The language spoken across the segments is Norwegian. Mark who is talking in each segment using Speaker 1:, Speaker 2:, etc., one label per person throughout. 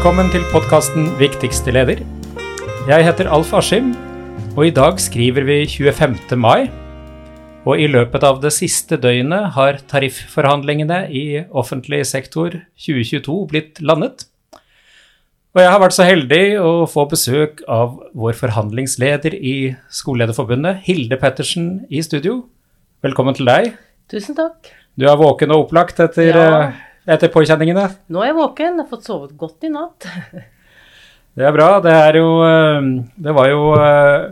Speaker 1: Velkommen til podkasten Viktigste leder. Jeg heter Alf Askim, og i dag skriver vi 25. mai. Og i løpet av det siste døgnet har tarifforhandlingene i offentlig sektor 2022 blitt landet. Og jeg har vært så heldig å få besøk av vår forhandlingsleder i Skolelederforbundet, Hilde Pettersen, i studio. Velkommen til deg.
Speaker 2: Tusen takk.
Speaker 1: Du er våken og opplagt etter,
Speaker 2: Ja.
Speaker 1: Etter påkjenningene?
Speaker 2: Nå er jeg våken, jeg har fått sovet godt i natt.
Speaker 1: Det er bra. Det er jo eh, Det var jo eh,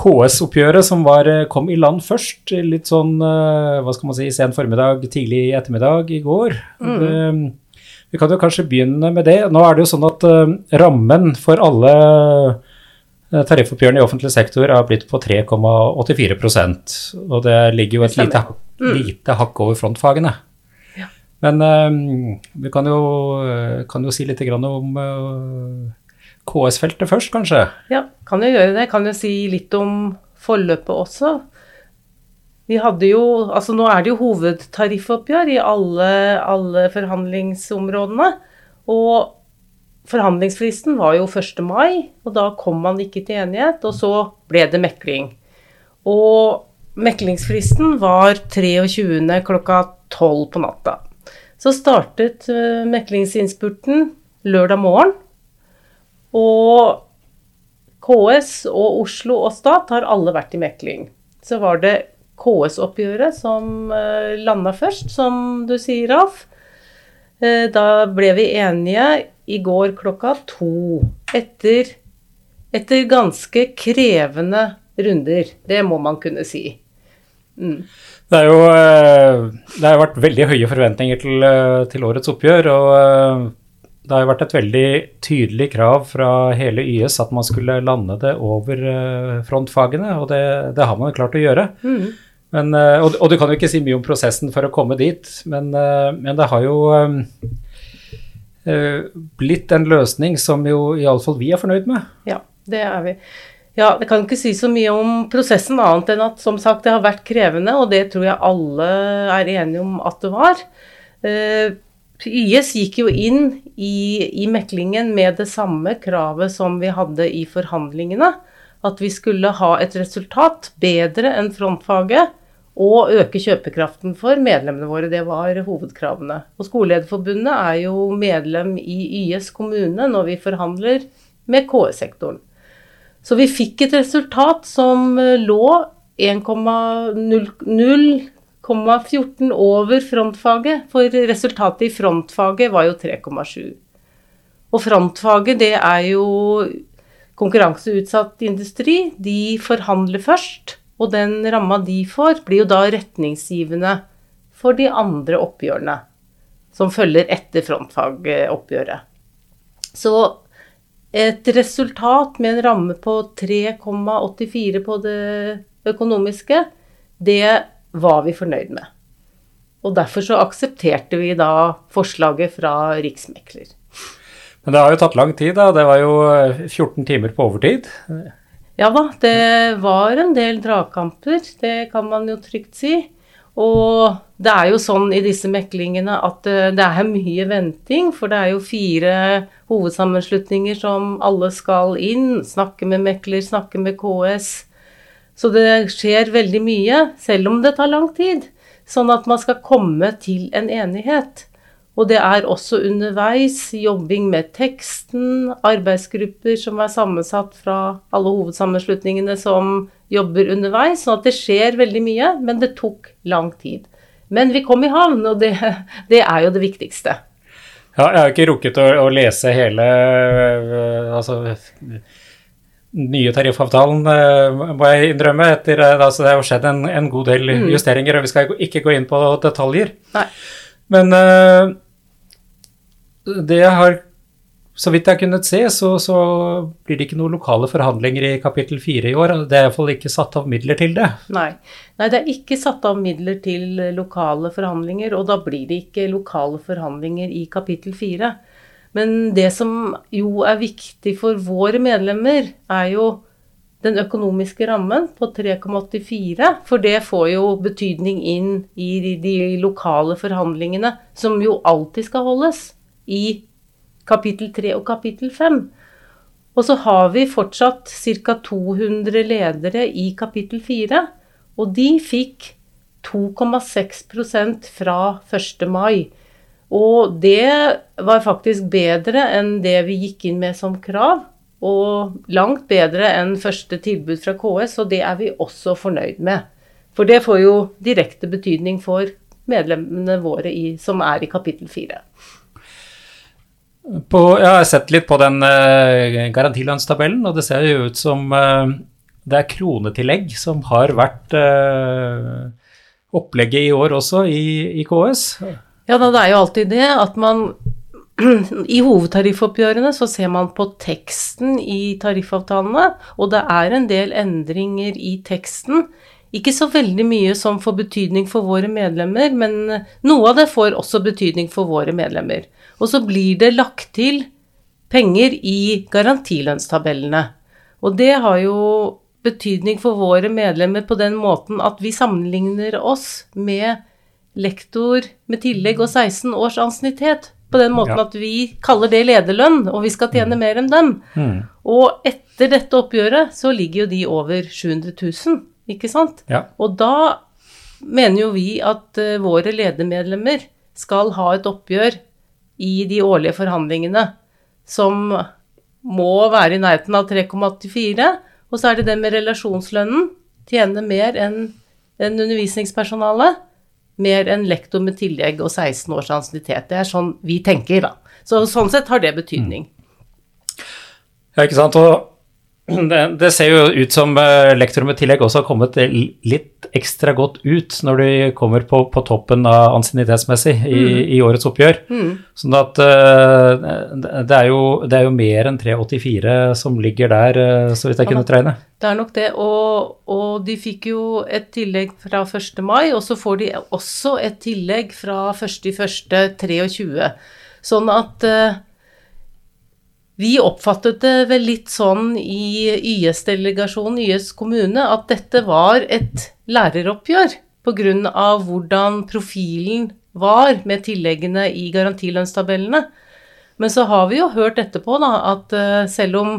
Speaker 1: KS-oppgjøret som var, eh, kom i land først. Litt sånn, hva skal man si, sen formiddag, tidlig ettermiddag i går. Det, vi kan jo kanskje begynne med det. Nå er det jo sånn at rammen for alle tariffoppgjørene i offentlig sektor har blitt på 3,84% Og det ligger jo et lite,
Speaker 2: stemmer.
Speaker 1: lite hakk over frontfagene. Men eh, vi kan jo, kan jo si litt om eh, KS-feltet først, kanskje.
Speaker 2: Ja, kan jo gjøre det. Kan jo si litt om forløpet også. Vi hadde jo, altså Nå er det jo hovedtariffoppgjør i alle, alle forhandlingsområdene. Og forhandlingsfristen var jo 1. mai, og da kom man ikke til enighet. Og så ble det mekling. Og meklingsfristen var 23. klokka 12 på natta. Så startet eh, meklingsinnspurten lørdag morgen. Og KS og Oslo og stat har alle vært i mekling. Så var det KS-oppgjøret som uh, landa først, som du sier, Ralf. Eh, da ble vi enige i går klokka to. Etter, etter ganske krevende runder. Det må man kunne si. Mm.
Speaker 1: Det er jo eh, Det har jo vært veldig høye forventninger til, eh, til årets oppgjør. Og eh, det har jo vært et veldig tydelig krav fra hele YS at man skulle lande det over frontfagene, og det, det har man jo klart å gjøre.
Speaker 2: Mm.
Speaker 1: Men, og, og du kan jo ikke si mye om prosessen for å komme dit, men, men det har jo blitt en løsning som jo iallfall vi er fornøyd med.
Speaker 2: Ja, det er vi. Ja, Jeg kan ikke si så mye om prosessen, annet enn at som sagt, det har vært krevende, og det tror jeg alle er enige om at det var. Eh, YS gikk jo inn i, i meklingen med det samme kravet som vi hadde i forhandlingene. At vi skulle ha et resultat bedre enn frontfaget og øke kjøpekraften for medlemmene våre. Det var hovedkravene. Og Skolelederforbundet er jo medlem i YS kommune når vi forhandler med KS-sektoren. Så vi fikk et resultat som eh, lå 1,0,14 over frontfaget, for resultatet i frontfaget var jo 3,7. Og frontfaget, det er jo konkurranseutsatt industri. De forhandler først, og den ramma de får, blir jo da retningsgivende for de andre oppgjørene som følger etter frontfagoppgjøret. Så et resultat med en ramme på 3,84 på det økonomiske, det var vi fornøyd med. Og derfor så aksepterte vi da forslaget fra Riksmekler.
Speaker 1: Men det har jo tatt lang tid, da. Det var jo eh, 14 timer på overtid.
Speaker 2: Ja da, det var en del dragkamper, det kan man jo trygt si. Og det er jo sånn i disse meklingene at eh, det er mye venting, for det er jo fire hovedsammenslutninger som alle skal inn, snakke med mekler, snakke med KS. Så det skjer veldig mye, selv om det tar lang tid. Sånn at man skal komme til en enighet. Og det er også underveis jobbing med teksten, arbeidsgrupper som er sammensatt fra alle hovedsammenslutningene som jobber underveis. Sånn at det skjer veldig mye, men det tok lang tid. Men vi kom i havn, og det, det er jo det viktigste.
Speaker 1: Ja, jeg har ikke rukket å, å lese hele øh, altså, nye tariffavtalen, øh, må jeg innrømme. etter, altså, Det har skjedd en, en god del justeringer, og vi skal ikke gå inn på detaljer.
Speaker 2: Nei.
Speaker 1: Men det jeg har Så vidt jeg har kunnet se, så, så blir det ikke noen lokale forhandlinger i kapittel fire i år. Det er iallfall ikke satt av midler til det.
Speaker 2: Nei. Nei, det er ikke satt av midler til lokale forhandlinger, og da blir det ikke lokale forhandlinger i kapittel fire. Men det som jo er viktig for våre medlemmer, er jo den økonomiske rammen på 3,84. For det får jo betydning inn i de, lokale forhandlingene, som jo alltid skal holdes i kapittel 3 og kapittel 5. Og så har vi fortsatt ca. 200 ledere i kapittel 4, og de fikk 2,6% fra 1. mai. Og det var faktisk bedre enn det vi gikk inn med som krav, og langt bedre enn første tilbud fra KS, og det er vi også fornøyd med. For det får jo direkte betydning for medlemmene våre i, som er i kapittel 4.
Speaker 1: På, jeg har sett litt på den uh, garantilønnstabellen, og det ser jo ut som uh, det er kronetillegg som har vært uh, opplegget i år også i, i KS.
Speaker 2: Ja, da, det er jo alltid det at man i hovedtariffoppgjørene så ser man på teksten i tariffavtalene, og det er en del endringer i teksten ikke så veldig mye som får betydning for våre medlemmer, men noe av det får også betydning for våre medlemmer. Og så blir det lagt til penger i garantilønnstabellene. Og det har jo betydning for våre medlemmer på den måten at vi sammenligner oss med lektor med tillegg og 16 års ansiennitet. På den måten ja. at vi kaller det lederlønn, og vi skal tjene mm. mer enn dem. Mm. Og etter dette oppgjøret så ligger jo de over 700 000 ikke sant? Ja. Og da mener jo vi at uh, våre ledermedlemmer skal ha et oppgjør i de årlige forhandlingene som må være i nærheten av 3,84. Og så er det det med relasjonslønnen. Tjene mer enn en undervisningspersonalet. Mer enn lektor med tillegg og 16 års ansiennitet. Det er sånn vi tenker, da. Så sånn sett har det betydning.
Speaker 1: Ja, ikke sant. Og det, det, ser jo ut som uh, i tillegg også har kommet litt ekstra godt ut når de kommer på, på toppen av ansiennitetsmessig i, mm. i, årets oppgjør. Mm. Sånn at uh, det, er jo, det, er jo, mer enn 384 som ligger der, uh, så vidt jeg ja, kunne tregne.
Speaker 2: Det er nok det, og, og, de fikk jo et tillegg fra 1. mai, og så får de også et tillegg fra 1.1.23. Sånn at vi oppfattet det vel litt sånn i YS-delegasjonen, YS kommune, at dette var et læreroppgjør pga. hvordan profilen var med tilleggene i garantilønnstabellene. Men så har vi jo hørt etterpå da, at eh, selv om,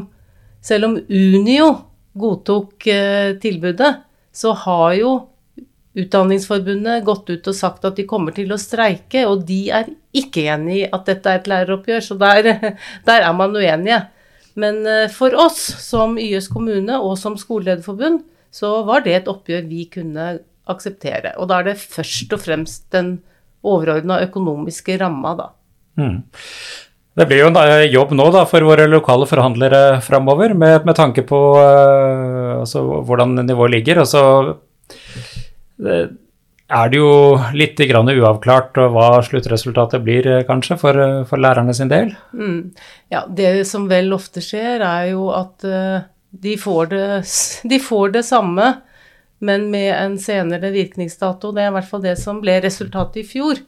Speaker 2: selv om Unio godtok eh, tilbudet, så har jo Utdanningsforbundet gått ut og sagt at de kommer til å streike, og de er ikke enig i at dette er et læreroppgjør, så der, der er man uenige. Men eh, for oss som YS kommune og som skolelederforbund, så var det et oppgjør vi kunne akseptere. Og da er det først og fremst den overordna økonomiske ramma, da. Mm.
Speaker 1: Det blir jo en eh, jobb nå da, for våre lokale forhandlere framover, med, med, tanke på uh, altså, hvordan nivået ligger. Altså, er det jo litt uavklart hva sluttresultatet blir, eh, kanskje, for, eh, for lærerne sin del? Mm.
Speaker 2: Ja, det som vel ofte skjer, er jo at uh, de, får det, de, får det, samme, men med en senere virkningsdato. Det er i hvert fall det som ble resultatet i fjor.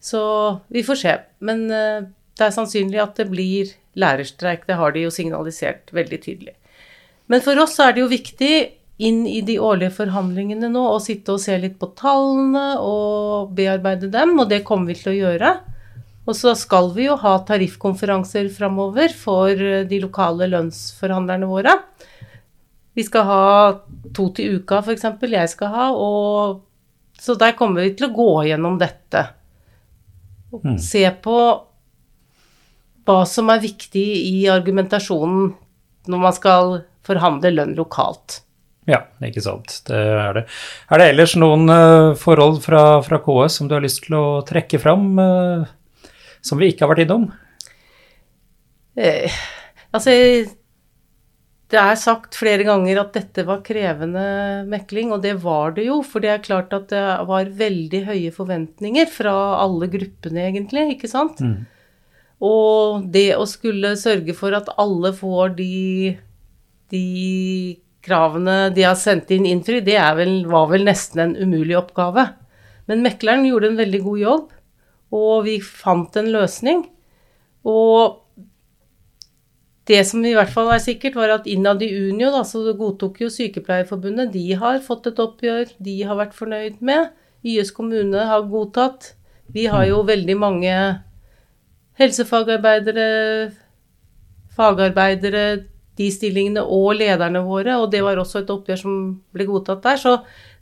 Speaker 2: Så vi får se. Men det er sannsynlig at det blir lærerstreik. Det har de jo signalisert veldig tydelig. Men for oss er det jo viktig inn i de årlige forhandlingene nå og sitte og se litt på tallene og bearbeide dem, og det kommer vi til å gjøre. Og så skal vi jo ha tariffkonferanser framover for de lokale lønnsforhandlerne våre. Vi skal ha to til uka, f.eks. Jeg skal ha. Og, så der kommer vi til å gå gjennom dette. Mm. Se på hva som er viktig i argumentasjonen når man skal forhandle lønn lokalt.
Speaker 1: Ja, ikke sant. Det er det. Er det ellers noen uh, forhold fra, fra, KS som du har lyst til å trekke fram, uh, som vi ikke har vært innom?
Speaker 2: Eh, altså, det er sagt flere ganger at dette var krevende mekling, og det var det jo. For det er klart at det var veldig høye forventninger fra alle gruppene, egentlig, ikke sant? Mm. Og det å skulle sørge for at alle får de, de kravene de har sendt inn innfri, det vel, var vel nesten en umulig oppgave. Men mekleren gjorde en veldig god jobb, og vi fant en løsning. Og det som i hvert fall er sikkert, var at innad i Unio, da, så godtok jo Sykepleierforbundet, de har fått et oppgjør de har vært fornøyd med. YS kommune har godtatt. Vi har jo veldig mange Helsefagarbeidere, fagarbeidere, de stillingene og lederne våre, og det var også et oppgjør som ble godtatt der. Så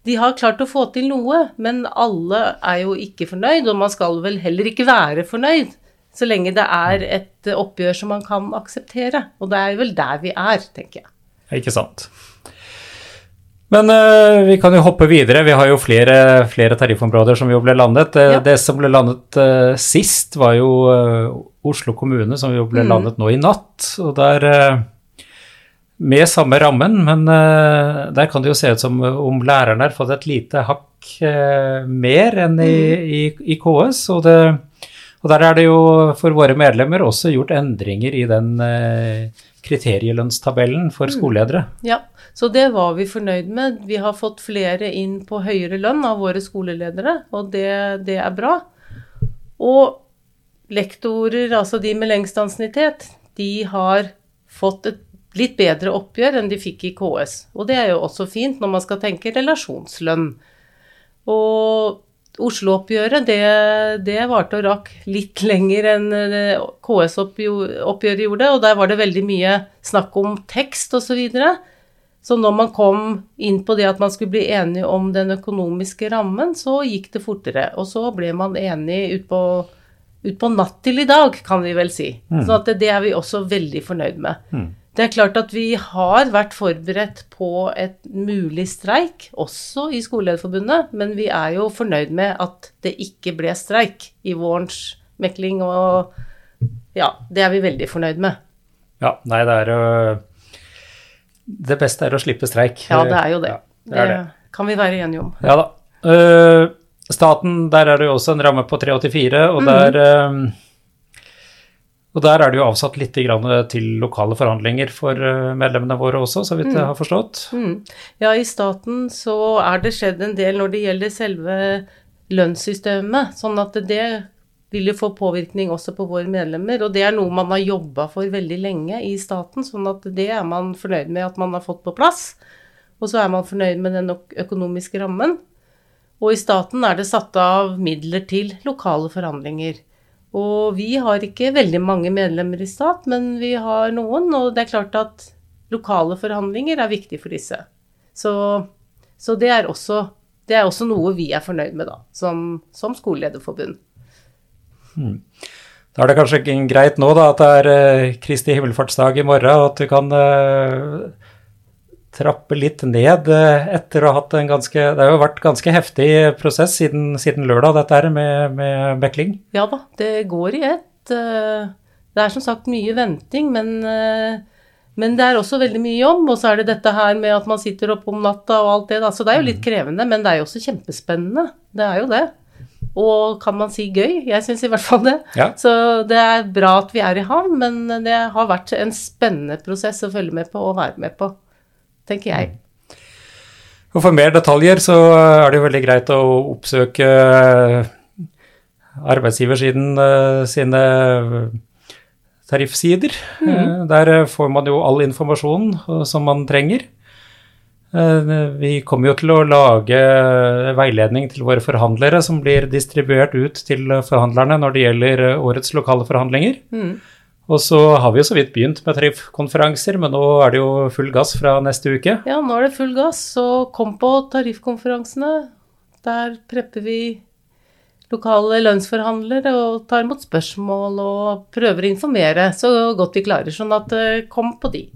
Speaker 2: de har klart å få til noe, men alle er jo ikke fornøyd, og man skal vel heller ikke være fornøyd så lenge det er et oppgjør som man kan akseptere. Og det er vel der vi er, tenker jeg.
Speaker 1: Ikke sant. Men uh, vi kan jo hoppe videre. Vi har jo flere, flere tariffområder som jo ble landet. Det, ja. det som ble landet uh, sist, var jo uh, Oslo kommune, som jo ble mm. landet nå i natt. Og der Med samme rammen, men der kan det jo se ut som om læreren har fått et lite hakk mer enn i, mm. i, i KS. og det og der er det jo for våre medlemmer også gjort endringer i den eh, kriterielønnstabellen for mm. skoleledere.
Speaker 2: Ja, så det var vi fornøyd med. Vi har fått flere inn på høyere lønn av våre skoleledere, og det, det er bra. Og lektorer, altså de med lengst ansiennitet, de har fått et litt bedre oppgjør enn de fikk i KS. Og det er jo også fint når man skal tenke relasjonslønn. Og Oslo-oppgjøret det, det varte og rakk litt lenger enn eh, KS-oppgjøret gjorde, og der var det veldig mye snakk om tekst osv. Så, videre. så når man kom inn på det at man skulle bli enige om den økonomiske rammen, så gikk det fortere. Og så ble man enige utpå ut på natt til i dag, kan vi vel si. Mm. Så det, det, er vi også veldig fornøyd med. Mm. Det er klart at vi har vært forberedt på et mulig streik, også i Skolelederforbundet, men vi er jo fornøyd med at det ikke ble streik i vårens mekling, og ja, det er vi veldig fornøyd med.
Speaker 1: Ja, nei, det er jo Det beste er å slippe streik.
Speaker 2: Ja, det er jo det. Ja, det, er det, det kan vi være enige om.
Speaker 1: Ja da. Uh, staten, der er det jo også en ramme på 384, og mm. der uh, og der er det jo avsatt litt til lokale forhandlinger for eh, medlemmene våre også, så vidt jeg mm. har forstått. Mm.
Speaker 2: Ja, i staten så er det skjedd en del når det gjelder selve lønnssystemet. Sånn at det vil jo få påvirkning også på våre medlemmer. Og det er noe man har jobba for veldig lenge i staten, sånn at det er man fornøyd med at man har fått på plass. Og så er man fornøyd med den økonomiske rammen. Og i staten er det satt av midler til lokale forhandlinger. Og vi har ikke veldig mange medlemmer i stat, men vi har noen. Og det er klart at lokale forhandlinger er viktig for disse. Så, så det, er også, det, er også, noe vi er fornøyd med, da, som, som skolelederforbund.
Speaker 1: Hmm. Da er det kanskje greit nå da, at det er uh, Kristi himmelfartsdag i morgen, og at du kan uh, trappe litt ned eh, etter å ha hatt en ganske Det har jo vært ganske heftig prosess siden, siden lørdag, dette her med, med bekling?
Speaker 2: Ja da, det går i ett. Eh, det er som sagt mye venting, men, eh, men det er også veldig mye jobb. Og så er det dette her med at man sitter oppe om natta og alt det. Da. Så det er jo litt mm. krevende, men det er jo også kjempespennende. Det er jo det. Og kan man si gøy? Jeg syns i hvert fall det. Ja. Så det er bra at vi er i havn, men det har vært en spennende prosess å følge med på og være med på tenker jeg.
Speaker 1: Og For mer detaljer så er det jo veldig greit å oppsøke arbeidsgiversiden eh, sine tariffsider. Mm. Der får man jo all informasjon eh, som man trenger. Vi kommer jo til å lage veiledning til våre forhandlere som blir distribuert ut til forhandlerne når det gjelder årets lokale forhandlinger. Mm. Og så har vi jo så vidt begynt med tariffkonferanser, men nå er det jo full gass fra neste uke.
Speaker 2: Ja, nå er det full gass, så kom på tariffkonferansene. Der prepper vi lokale lønnsforhandlere og tar imot spørsmål og prøver å informere så godt vi klarer. Sånn at eh, kom på de.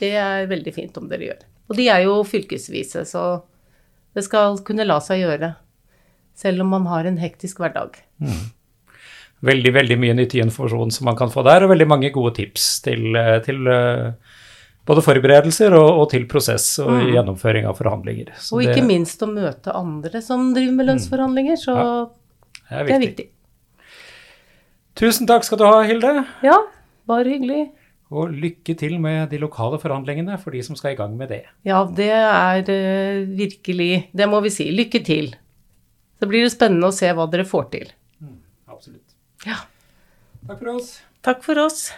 Speaker 2: Det er veldig fint om dere gjør. Og de er jo fylkesvise, så det skal kunne la seg gjøre. Selv om man har en hektisk hverdag. Mm
Speaker 1: veldig veldig mye nyttig informasjon som man kan få der, og veldig mange gode tips til, eh, til eh, både forberedelser og, og, til prosess og mm. gjennomføring av forhandlinger.
Speaker 2: Så og ikke det, minst å møte andre som driver med mm. lønnsforhandlinger, så ja, det, er det, er viktig.
Speaker 1: Tusen takk skal du ha, Hilde.
Speaker 2: Ja, bare hyggelig.
Speaker 1: Og lykke til med de lokale forhandlingene for de som skal i gang med det.
Speaker 2: Ja, det er uh, virkelig Det må vi si. Lykke til. Så blir det spennende å se hva dere får til.
Speaker 1: Mm, absolutt.
Speaker 2: Ja.
Speaker 1: Takk for oss.
Speaker 2: Takk for oss.